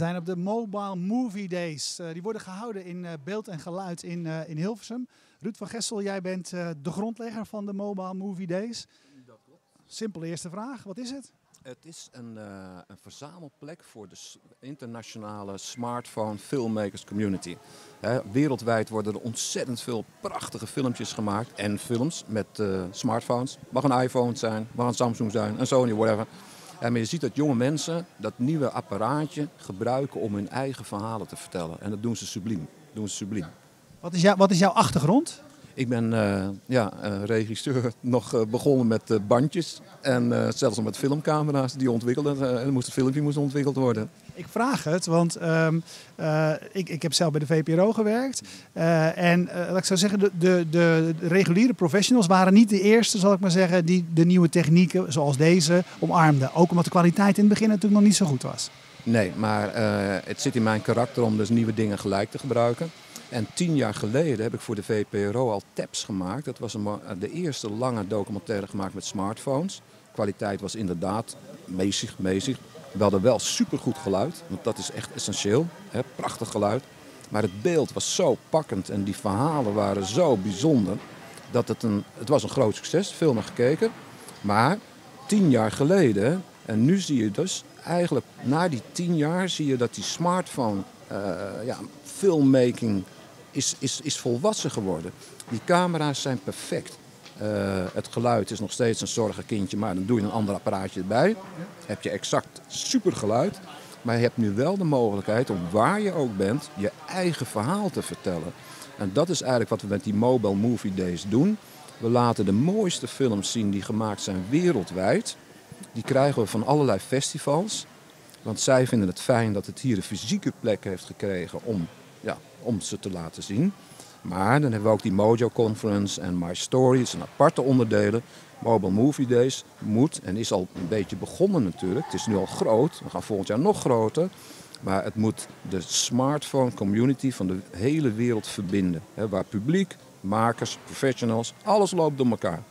zijn op de Mobile Movie Days. Uh, die worden gehouden in uh, beeld en geluid in, uh, in Hilversum. Ruud van Gessel, jij bent de grondlegger van de Mobile Movie Days. Dat klopt. Simpele eerste vraag, wat is het? Het is een, een verzamelplek voor de internationale smartphone filmmakers community. He, wereldwijd worden er ontzettend veel prachtige filmpjes gemaakt en films met smartphones. Mag een iPhone zijn, mag een Samsung zijn, een Sony, whatever. Maar je ziet dat jonge mensen dat nieuwe apparaatje gebruiken om hun eigen verhalen te vertellen. En dat doen ze subliem. Doen ze subliem. Wat, is wat is jouw achtergrond? Ik ben uh, ja, uh, regisseur nog uh, begonnen met bandjes en zelfs nog met filmcamera's die ontwikkelden. er moest een filmpje moest ontwikkeld worden. Ik vraag het, want um, ik, ik heb zelf bij de VPRO gewerkt. en laat ik zo zeggen, de, de, de, reguliere professionals waren niet de eerste, zal ik maar zeggen, die de nieuwe technieken zoals deze omarmden. Ook omdat de kwaliteit in het begin natuurlijk nog niet zo goed was. Nee, maar het zit in mijn karakter om dus nieuwe dingen gelijk te gebruiken. En tien jaar geleden heb ik voor de VPRO al taps gemaakt. Dat was een, de eerste lange documentaire gemaakt met smartphones. De kwaliteit was inderdaad mezig, mezig. We hadden wel supergoed geluid, want dat is echt essentieel. Hè? Prachtig geluid. Maar het beeld was zo pakkend en die verhalen waren zo bijzonder. Dat het een, het was een groot succes, veel naar gekeken. Maar tien jaar geleden, en nu zie je dus eigenlijk na die tien jaar, zie je dat die smartphone uh, ja, filmmaking is, is, is volwassen geworden. Die camera's zijn perfect. Uh, het geluid is nog steeds een zorgenkindje, maar dan doe je een ander apparaatje erbij. Heb je exact super geluid. Maar je hebt nu wel de mogelijkheid om waar je ook bent, je eigen verhaal te vertellen. En dat is eigenlijk wat we met die Mobile Movie Days doen. We laten de mooiste films zien die gemaakt zijn wereldwijd. Die krijgen we van allerlei festivals. Want zij vinden het fijn dat het hier een fysieke plek heeft gekregen om ja, om ze te laten zien. Maar dan hebben we ook die Mojo Conference en My Story. Dat zijn aparte onderdelen. Mobile Movie Days moet en is al een beetje begonnen natuurlijk. Het is nu al groot. We gaan volgend jaar nog groter. Maar het moet de smartphone community van de hele wereld verbinden. Waar publiek, makers, professionals, alles loopt door elkaar.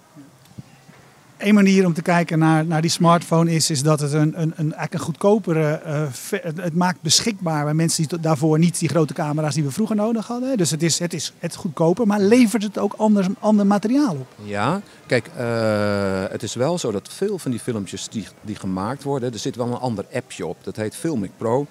Een manier om te kijken naar, naar die smartphone is, is dat het een, een, een, een goedkopere. Uh, het maakt beschikbaar bij mensen die daarvoor niet die grote camera's die we vroeger nodig hadden. Dus het is, het is het goedkoper, maar levert het ook anders, ander materiaal op? Ja, kijk, uh, het is wel zo dat veel van die filmpjes die, die gemaakt worden, er zit wel een ander appje op. Dat heet Filmic Pro.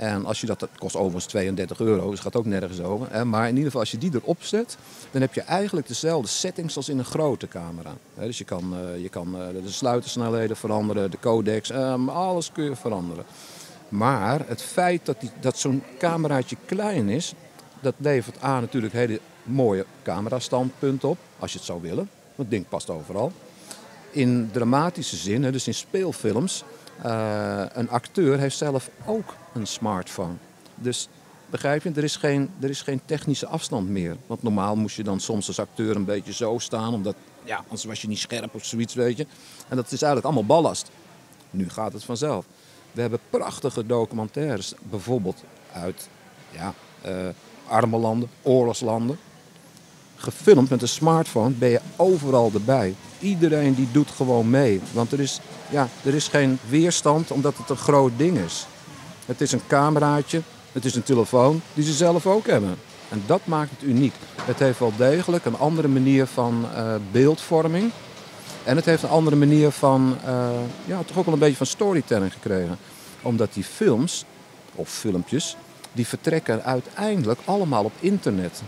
En als je dat, kost overigens 32 euro, dus gaat ook nergens over. Hè. Maar in ieder geval, als je die erop zet, dan heb je eigenlijk dezelfde settings als in een grote camera. dus je kan, uh, je kan uh, de sluitersnelheden veranderen, de codecs, um, alles kun je veranderen. Maar het feit dat, dat zo'n cameraatje klein is, dat levert aan natuurlijk hele mooie camerastandpunten op, als je het zou willen. Want het ding past overal. In dramatische zin, dus in speelfilms, uh, een acteur heeft zelf ook een smartphone. Dus begrijp je, er is, geen, er is geen technische afstand meer. Want normaal moest je dan soms als acteur een beetje zo staan, omdat ja, anders was je niet scherp of zoiets, weet je. En dat is eigenlijk allemaal ballast. Nu gaat het vanzelf. We hebben prachtige documentaires, bijvoorbeeld uit ja, uh, arme landen, oorlogslanden. Gefilmd met een smartphone ben je overal erbij. Iedereen die doet gewoon mee. Want er is, ja, er is geen weerstand omdat het een groot ding is. Het is een cameraatje, het is een telefoon die ze zelf ook hebben. En dat maakt het uniek. Het heeft wel degelijk een andere manier van uh, beeldvorming. En het heeft een andere manier van, uh, ja, toch ook wel een beetje van storytelling gekregen. Omdat die films, of filmpjes, die vertrekken uiteindelijk allemaal op internet.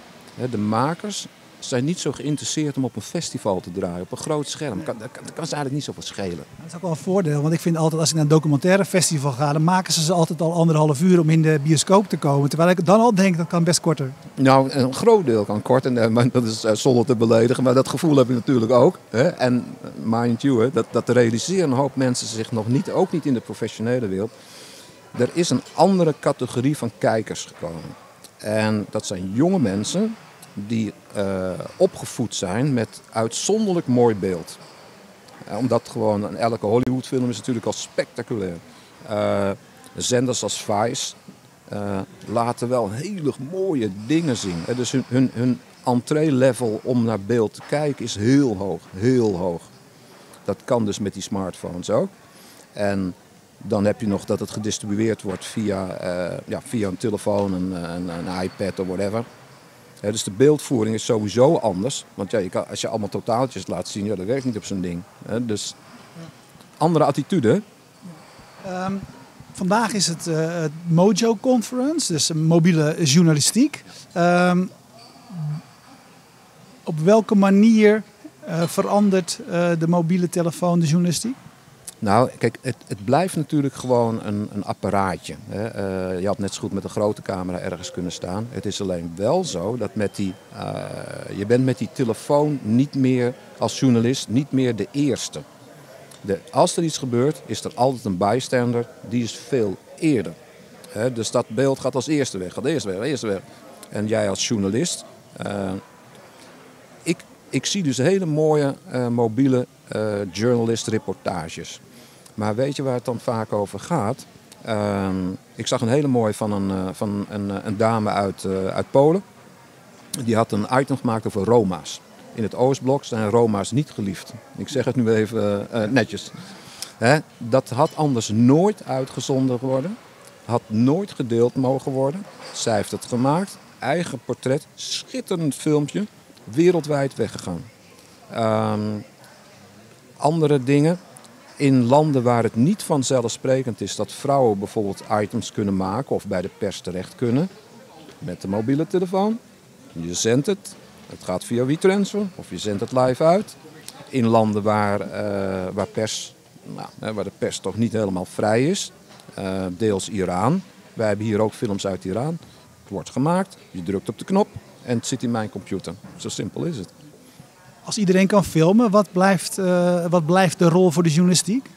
De makers zijn niet zo geïnteresseerd om op een festival te draaien, op een groot scherm. Kan, dat, kan, dat kan ze eigenlijk niet zoveel schelen. Dat is ook wel een voordeel, want ik vind altijd als ik naar een documentaire festival ga, dan maken ze ze altijd al anderhalf uur om in de bioscoop te komen. Terwijl ik dan al denk, dat kan best korter. Nou, een groot deel kan kort, en, eh, dat is uh, zonder te beledigen, maar dat gevoel heb ik natuurlijk ook. Hè? En mind you, hè, dat, dat realiseren een hoop mensen zich nog niet, ook niet in de professionele wereld. Er is een andere categorie van kijkers gekomen. En dat zijn jonge mensen die uh, opgevoed zijn met uitzonderlijk mooi beeld. Uh, omdat gewoon elke Hollywoodfilm is natuurlijk al spectaculair. Uh, zenders als Vice laten wel hele mooie dingen zien. dus hun, hun, hun entree-level om naar beeld te kijken is heel hoog, heel hoog. Dat kan dus met die smartphones ook. En Dan heb je nog dat het gedistribueerd wordt via, eh, ja, via een telefoon, een, een, een iPad of whatever. Dus de beeldvoering is sowieso anders. Want ja, als je allemaal totaaltjes laat zien, ja, dat werkt niet op zo'n ding. Dus andere attitude. Ehm, vandaag is het, eh, het Mojo Conference, dus mobiele journalistiek. Ehm, op welke manier eh, verandert eh, de mobiele telefoon de journalistiek? Nou, kijk, het, het blijft natuurlijk gewoon een, een apparaatje. Hè. Eh, je had net zo goed met een grote camera ergens kunnen staan. Het is alleen wel zo dat met die, eh, je bent met die telefoon niet meer als journalist niet meer de eerste. De, als er iets gebeurt, is er altijd een bijstander, die is veel eerder. Hè, dus dat beeld gaat als eerste weg, gaat eerst weg, eerst weg. En jij als journalist, eh, ik, ik zie dus hele mooie mobiele journalist reportages. Maar weet je waar het dan vaak over gaat? Ehm, ik zag een hele mooie van een, eh, van een, eh, een dame uit, eh, uit Polen. Die had een item gemaakt over Roma's. In het Oostblok zijn Roma's niet geliefd. Ik zeg het nu even netjes. Hè? Dat had anders nooit uitgezonden worden. Had nooit gedeeld mogen worden. Zij heeft het gemaakt. Eigen portret. Schitterend filmpje. Wereldwijd weggegaan. Ehm, andere dingen. In landen waar het niet vanzelfsprekend is dat vrouwen bijvoorbeeld items kunnen maken of bij de pers terecht kunnen. Met de mobiele telefoon. Je zendt het. Het gaat via WeTransfer of je zendt het live uit. In landen waar, eh, waar, pers, nou, waar de pers toch niet helemaal vrij is. eh, deels Iran. Wij hebben hier ook films uit Iran. Het wordt gemaakt, je drukt op de knop en het zit in mijn computer. Zo simpel is het. Als iedereen kan filmen, wat blijft, eh, wat blijft de rol voor de journalistiek?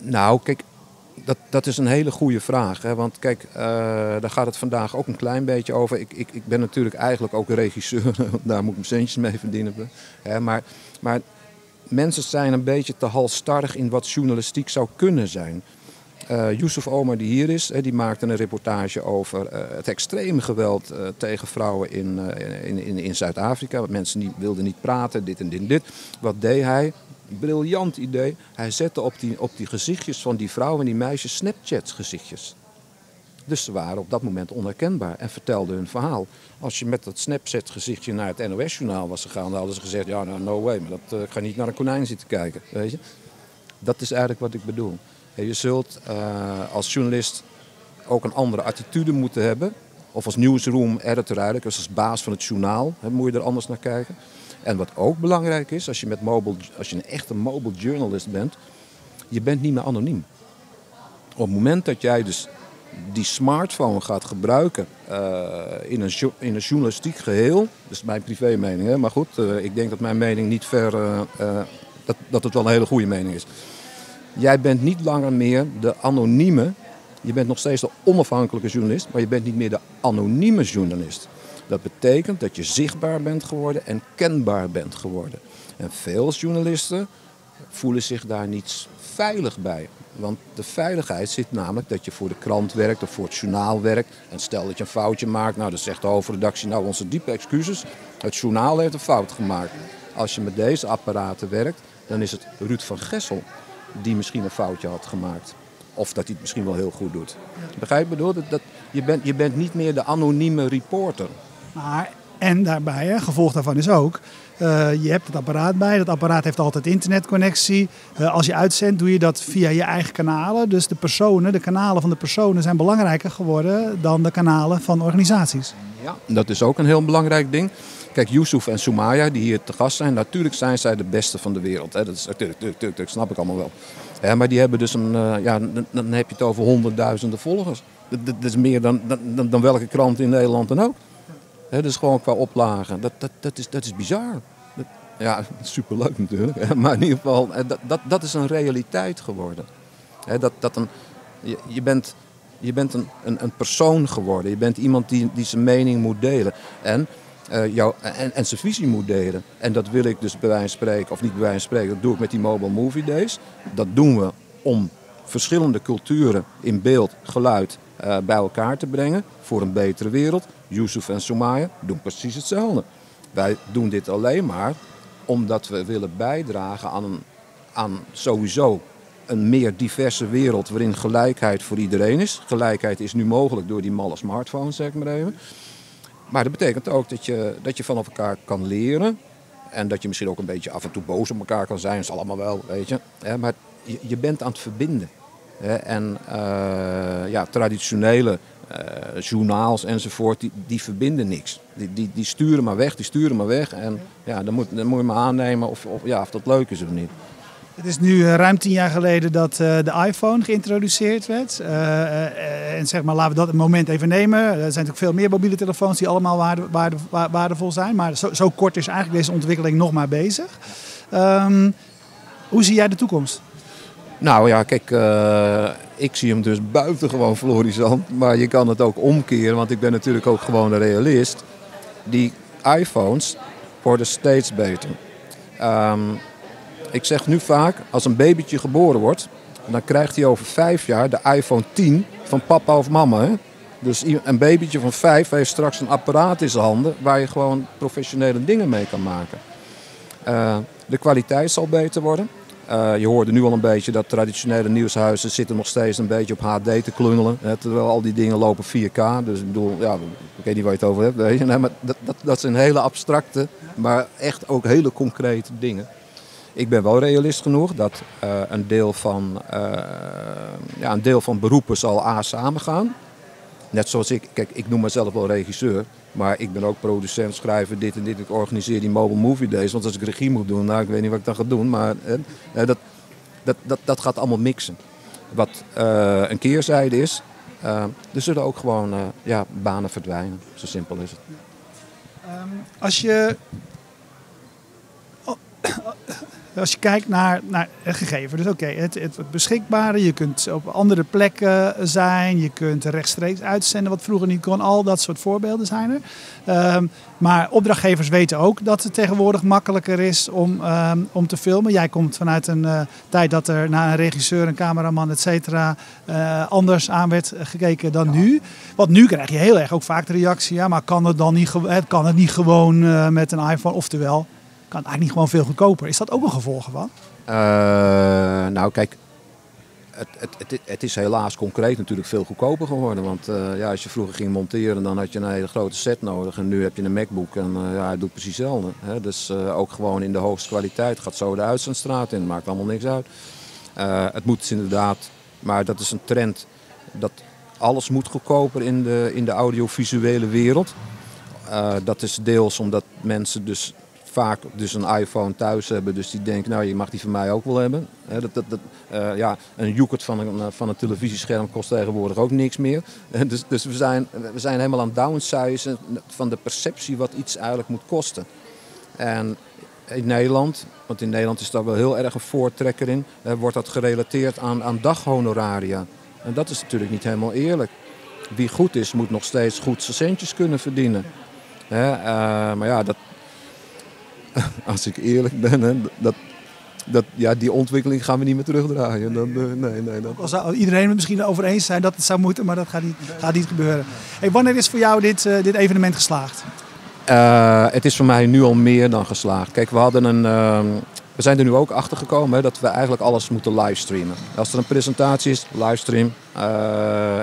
Nou, kijk, dat, dat is een hele goede vraag. Hè? Want kijk, eh, daar gaat het vandaag ook een klein beetje over. Ik, ik, ik ben natuurlijk eigenlijk ook regisseur. daar moet ik mijn centjes mee verdienen. Hè? Maar, maar mensen zijn een beetje te halstarrig in wat journalistiek zou kunnen zijn. Eh Yusuf Omar, die hier is, die maakte een reportage over eh, het extreme geweld eh, tegen vrouwen in, in, in, in Zuid-Afrika. Mensen die wilden niet praten, dit en dit en dit. Wat deed hij? Briljant idee. Hij zette op die, op die gezichtjes van die vrouwen en die meisjes Snapchats gezichtjes. Dus ze waren op dat moment onherkenbaar en vertelden hun verhaal. Als je met dat Snapchat gezichtje naar het NOS-journaal was gegaan, dan hadden ze gezegd, ja, nou, no way, maar dat, ik ga niet naar een konijn zitten kijken. Weet je? Dat is eigenlijk wat ik bedoel. Je zult eh, als journalist ook een andere attitude moeten hebben. Of als newsroom editor eigenlijk, dus als baas van het journaal, hè, moet je er anders naar kijken. En wat ook belangrijk is, als je, met mobile, als je een echte mobile journalist bent, je bent niet meer anoniem. Op het moment dat jij dus die smartphone gaat gebruiken eh, in, een, in een journalistiek geheel, dat is mijn privé mening, hè? maar goed, eh, ik denk dat mijn mening niet ver, dat, dat het wel een hele goede mening is. Jij bent niet langer meer de anonieme, je bent nog steeds de onafhankelijke journalist, maar je bent niet meer de anonieme journalist. Dat betekent dat je zichtbaar bent geworden en kenbaar bent geworden. En veel journalisten voelen zich daar niet veilig bij. Want de veiligheid zit namelijk dat je voor de krant werkt of voor het journaal werkt. En stel dat je een foutje maakt, nou dan zegt de hoofdredactie, nou onze diepe excuses. Het journaal heeft een fout gemaakt. Als je met deze apparaten werkt, dan is het Ruud van Gessel die misschien een foutje had gemaakt. Of dat hij het misschien wel heel goed doet. Begrijp je? ik bedoel? Dat, dat, je, bent, je bent niet meer de anonieme reporter. Maar, en daarbij, hè, gevolg daarvan is ook, eh, je hebt het apparaat bij. Dat apparaat heeft altijd internetconnectie. Eh, als je uitzendt, doe je dat via je eigen kanalen. Dus de personen, de kanalen van de personen zijn belangrijker geworden dan de kanalen van organisaties. Ja, dat is ook een heel belangrijk ding. Kijk, Yusuf en Soumaya, die hier te gast zijn, natuurlijk zijn zij de beste van de wereld. Hè. Dat is snap ik allemaal wel. Maar die hebben dus een, eh, ja, dan, heb je het over honderdduizenden volgers. Dat, is meer dan, dan, dan welke krant in Nederland dan ook. Hè, dus gewoon qua oplagen. Dat, dat, dat, is, dat is bizar. Dat- ja, superleuk natuurlijk. Maar in ieder geval, eh, dat, dat, dat is een realiteit geworden. Hè, dat, dat een, je, je bent, je bent een, een, een persoon geworden. Je bent iemand die, die zijn mening moet delen. En, eh, jou, en, en zijn visie moet delen. En dat wil ik dus bij wijze van spreken, of niet bij wijze van spreken, dat doe ik met die Mobile Movie Days. Dat doen we om verschillende culturen in beeld, geluid eh, bij elkaar te brengen voor een betere wereld. Yusuf en Soumaya doen precies hetzelfde. Wij doen dit alleen maar omdat we willen bijdragen aan, een, aan sowieso een meer diverse wereld waarin gelijkheid voor iedereen is. Gelijkheid is nu mogelijk door die malle smartphones, zeg ik maar even. Maar dat betekent ook dat je, dat je van elkaar kan leren. En dat je misschien ook een beetje af en toe boos op elkaar kan zijn. Dat is allemaal wel, weet je. Maar je, bent aan het verbinden. En uh, ja, traditionele uh, journaals enzovoort, die, die verbinden niks. Die, die, die sturen maar weg, die sturen maar weg. En ja, dan moet, dan moet je maar aannemen of, of, ja, of dat leuk is of niet. Het is nu uh, ruim tien jaar geleden dat uh, de iPhone geïntroduceerd werd. Uh, en zeg maar, laten we dat een moment even nemen. Er zijn natuurlijk veel meer mobiele telefoons die allemaal waarde, waarde, waardevol zijn. Maar zo, kort is eigenlijk deze ontwikkeling nog maar bezig. Um, hoe zie jij de toekomst? Nou ja, kijk, ik zie hem dus buitengewoon florissant. Maar je kan het ook omkeren, want ik ben natuurlijk ook gewoon een realist. Die iPhones worden steeds beter. Um, ik zeg nu vaak, als een babytje geboren wordt, dan krijgt hij over vijf jaar de iPhone 10 van papa of mama. Hè? Dus een babytje van vijf heeft straks een apparaat in zijn handen waar je gewoon professionele dingen mee kan maken. Uh, de kwaliteit zal beter worden. Uh, je hoorde nu al een beetje dat traditionele nieuwshuizen zitten nog steeds een beetje op HD te klungelen. Hè, terwijl al die dingen lopen 4K. Dus ik bedoel, ja, ik weet niet waar je het over hebt. Nee, maar dat, dat, dat zijn hele abstracte, maar echt ook hele concrete dingen. Ik ben wel realist genoeg dat uh, een, deel van, uh, ja, een deel van beroepen zal A samengaan. Net zoals ik, kijk, ik noem mezelf wel regisseur, maar ik ben ook producent, schrijver, dit en dit. Ik organiseer die Mobile Movie Days, want als ik regie moet doen, nou, ik weet niet wat ik dan ga doen, maar eh, dat, dat, dat, dat gaat allemaal mixen. Wat een keerzijde is, uh, er zullen ook gewoon ja, banen verdwijnen. Zo simpel is het. Um, als je als je kijkt naar, naar het gegeven, dus oké, het, het, beschikbare, je kunt op andere plekken zijn, je kunt rechtstreeks uitzenden wat vroeger niet kon, al dat soort voorbeelden zijn er. Um, maar opdrachtgevers weten ook dat het tegenwoordig makkelijker is om, um, om te filmen. Jij komt vanuit een uh, tijd dat er naar een regisseur, een cameraman, et cetera, uh, anders aan werd gekeken dan nu. Want nu krijg je heel erg ook vaak de reactie, ja, maar kan het dan niet, kan het niet gewoon uh, met een iPhone, oftewel kan eigenlijk niet gewoon veel goedkoper. Is dat ook een gevolg van? Uh, nou, kijk, het, het, het, is helaas concreet natuurlijk veel goedkoper geworden. Want uh, ja, als je vroeger ging monteren, dan had je een hele grote set nodig. En nu heb je een MacBook en uh, ja, het doet precies hetzelfde. Hè? Dus ook gewoon in de hoogste kwaliteit gaat zo de uitzendstraat in. Maakt allemaal niks uit. het moet dus inderdaad, maar dat is een trend. Dat alles moet goedkoper in de, in de audiovisuele wereld. dat is deels omdat mensen dus vaak dus een iPhone thuis hebben. Dus die denken, nou je mag die van mij ook wel hebben. dat, dat, uh, ja, een joekert van een, van een televisiescherm kost tegenwoordig ook niks meer. dus dus we, zijn, we zijn helemaal aan het downsizen van de perceptie wat iets eigenlijk moet kosten. En in Nederland, want in Nederland is daar wel heel erg een voortrekker in, wordt dat gerelateerd aan, aan daghonoraria. En dat is natuurlijk niet helemaal eerlijk. Wie goed is, moet nog steeds goed zijn centjes kunnen verdienen. Maar ja, dat, als ik eerlijk ben, hè, dat, dat, ja, die ontwikkeling gaan we niet meer terugdraaien. Dan, uh, nee, nee, zou iedereen het misschien over eens zijn dat het zou moeten, maar dat gaat niet, gaat niet gebeuren. Hey, wanneer is voor jou dit, uh, dit evenement geslaagd? Uh, het is voor mij nu al meer dan geslaagd. Kijk, we hadden een. we zijn er nu ook achter gekomen dat we eigenlijk alles moeten livestreamen. Als er een presentatie is, livestream.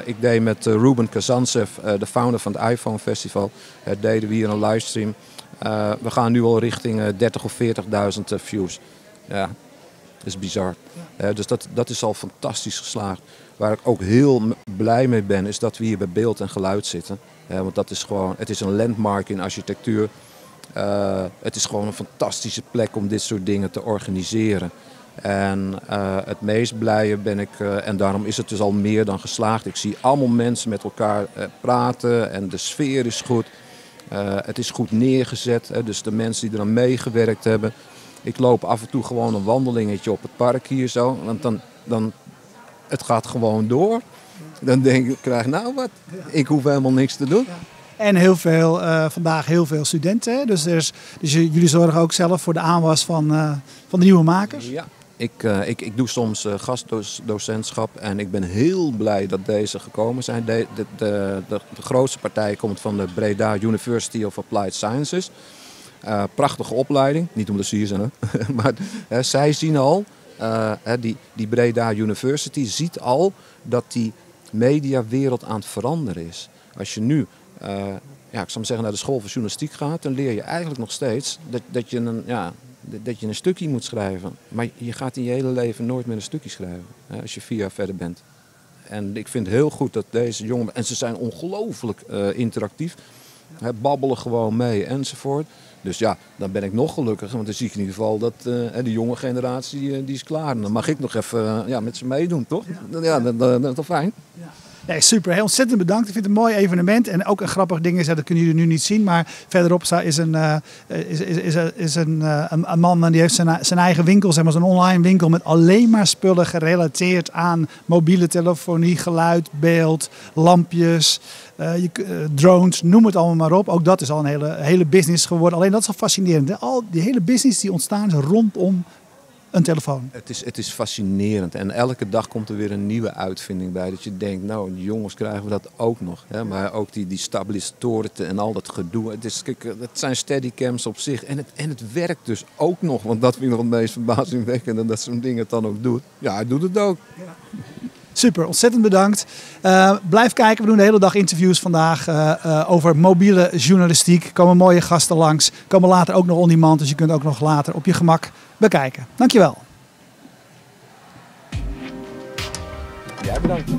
ik deed met Ruben Kazantsev, de founder van het iPhone Festival, deden we hier een livestream. Uh, we gaan nu al richting uh, 30 of 40.000 uh, views. Ja, dat is bizar. Dus dat, dat is al fantastisch geslaagd. Waar ik ook heel blij mee ben, is dat we hier bij beeld en geluid zitten. want dat is gewoon, het is een landmark in architectuur. Uh, het is gewoon een fantastische plek om dit soort dingen te organiseren. En uh, het meest blije ben ik, uh, en daarom is het dus al meer dan geslaagd. Ik zie allemaal mensen met elkaar praten en de sfeer is goed. Uh, het is goed neergezet, hè, dus de mensen die eraan meegewerkt hebben. Ik loop af en toe gewoon een wandelingetje op het park hier zo. Want dan, dan het gaat gewoon door. Dan denk ik, krijg nou wat. Ik hoef helemaal niks te doen. En heel veel, uh, vandaag heel veel studenten. Dus, dus jullie zorgen ook zelf voor de aanwas van, uh, van de nieuwe makers? Ja, ik, uh, ik, ik doe soms uh, gastdocentschap en ik ben heel blij dat deze gekomen zijn. De, de, de, de grootste partij komt van de Breda University of Applied Sciences. Uh, prachtige opleiding, niet omdat ze hier zijn, maar zij zien al eh, die, die Breda University ziet al dat die mediawereld aan het veranderen is. Als je nu, eh, ja, ik zou zeggen, naar de school van journalistiek gaat, dan leer je eigenlijk nog steeds dat, dat, je, een, ja, dat je een stukje moet schrijven. Maar je gaat in je hele leven nooit meer een stukje schrijven, hè, als je vier jaar verder bent. En ik vind heel goed dat deze jongen, en ze zijn ongelooflijk eh, interactief, hè, babbelen gewoon mee enzovoort. Dus ja, dan ben ik nog gelukkiger, want dan zie ik in ieder geval dat uh, de jonge generatie die, die is klaar. En dan mag ik nog even ja, met ze meedoen, toch? Ja, ja dat, dat, dat is toch fijn? Ja. Nee, super. Heel ontzettend bedankt. Ik vind het een mooi evenement. En ook een grappig ding is, dat kunnen jullie nu niet zien. Maar verderop is een, uh, is, is, is, een, uh, een, een, man die heeft zijn, zijn eigen winkel, zeg maar zo'n online winkel met alleen maar spullen gerelateerd aan mobiele telefonie, geluid, beeld, lampjes, uh, je, drones, noem het allemaal maar op. Ook dat is al een hele, hele business geworden. Alleen dat is al fascinerend. Al die hele business die ontstaan is rondom een telefoon. Het is, het is fascinerend en elke dag komt er weer een nieuwe uitvinding bij. Dat je denkt, nou jongens, krijgen we dat ook nog. Hè? Maar ook die, die stabilisatoren en al dat gedoe. Het, is, kijk, het zijn steadycams op zich en het, en het werkt dus ook nog. Want dat vind ik nog het meest verbazingwekkende, dat zo'n ding het dan ook doet. Ja, hij doet het ook. Ja. Super, ontzettend bedankt. Uh, blijf kijken, we doen de hele dag interviews vandaag uh, uh, over mobiele journalistiek. Komen mooie gasten langs. Komen later ook nog on demand, dus je kunt ook nog later op je gemak bekijken. Dankjewel. Jij bedankt.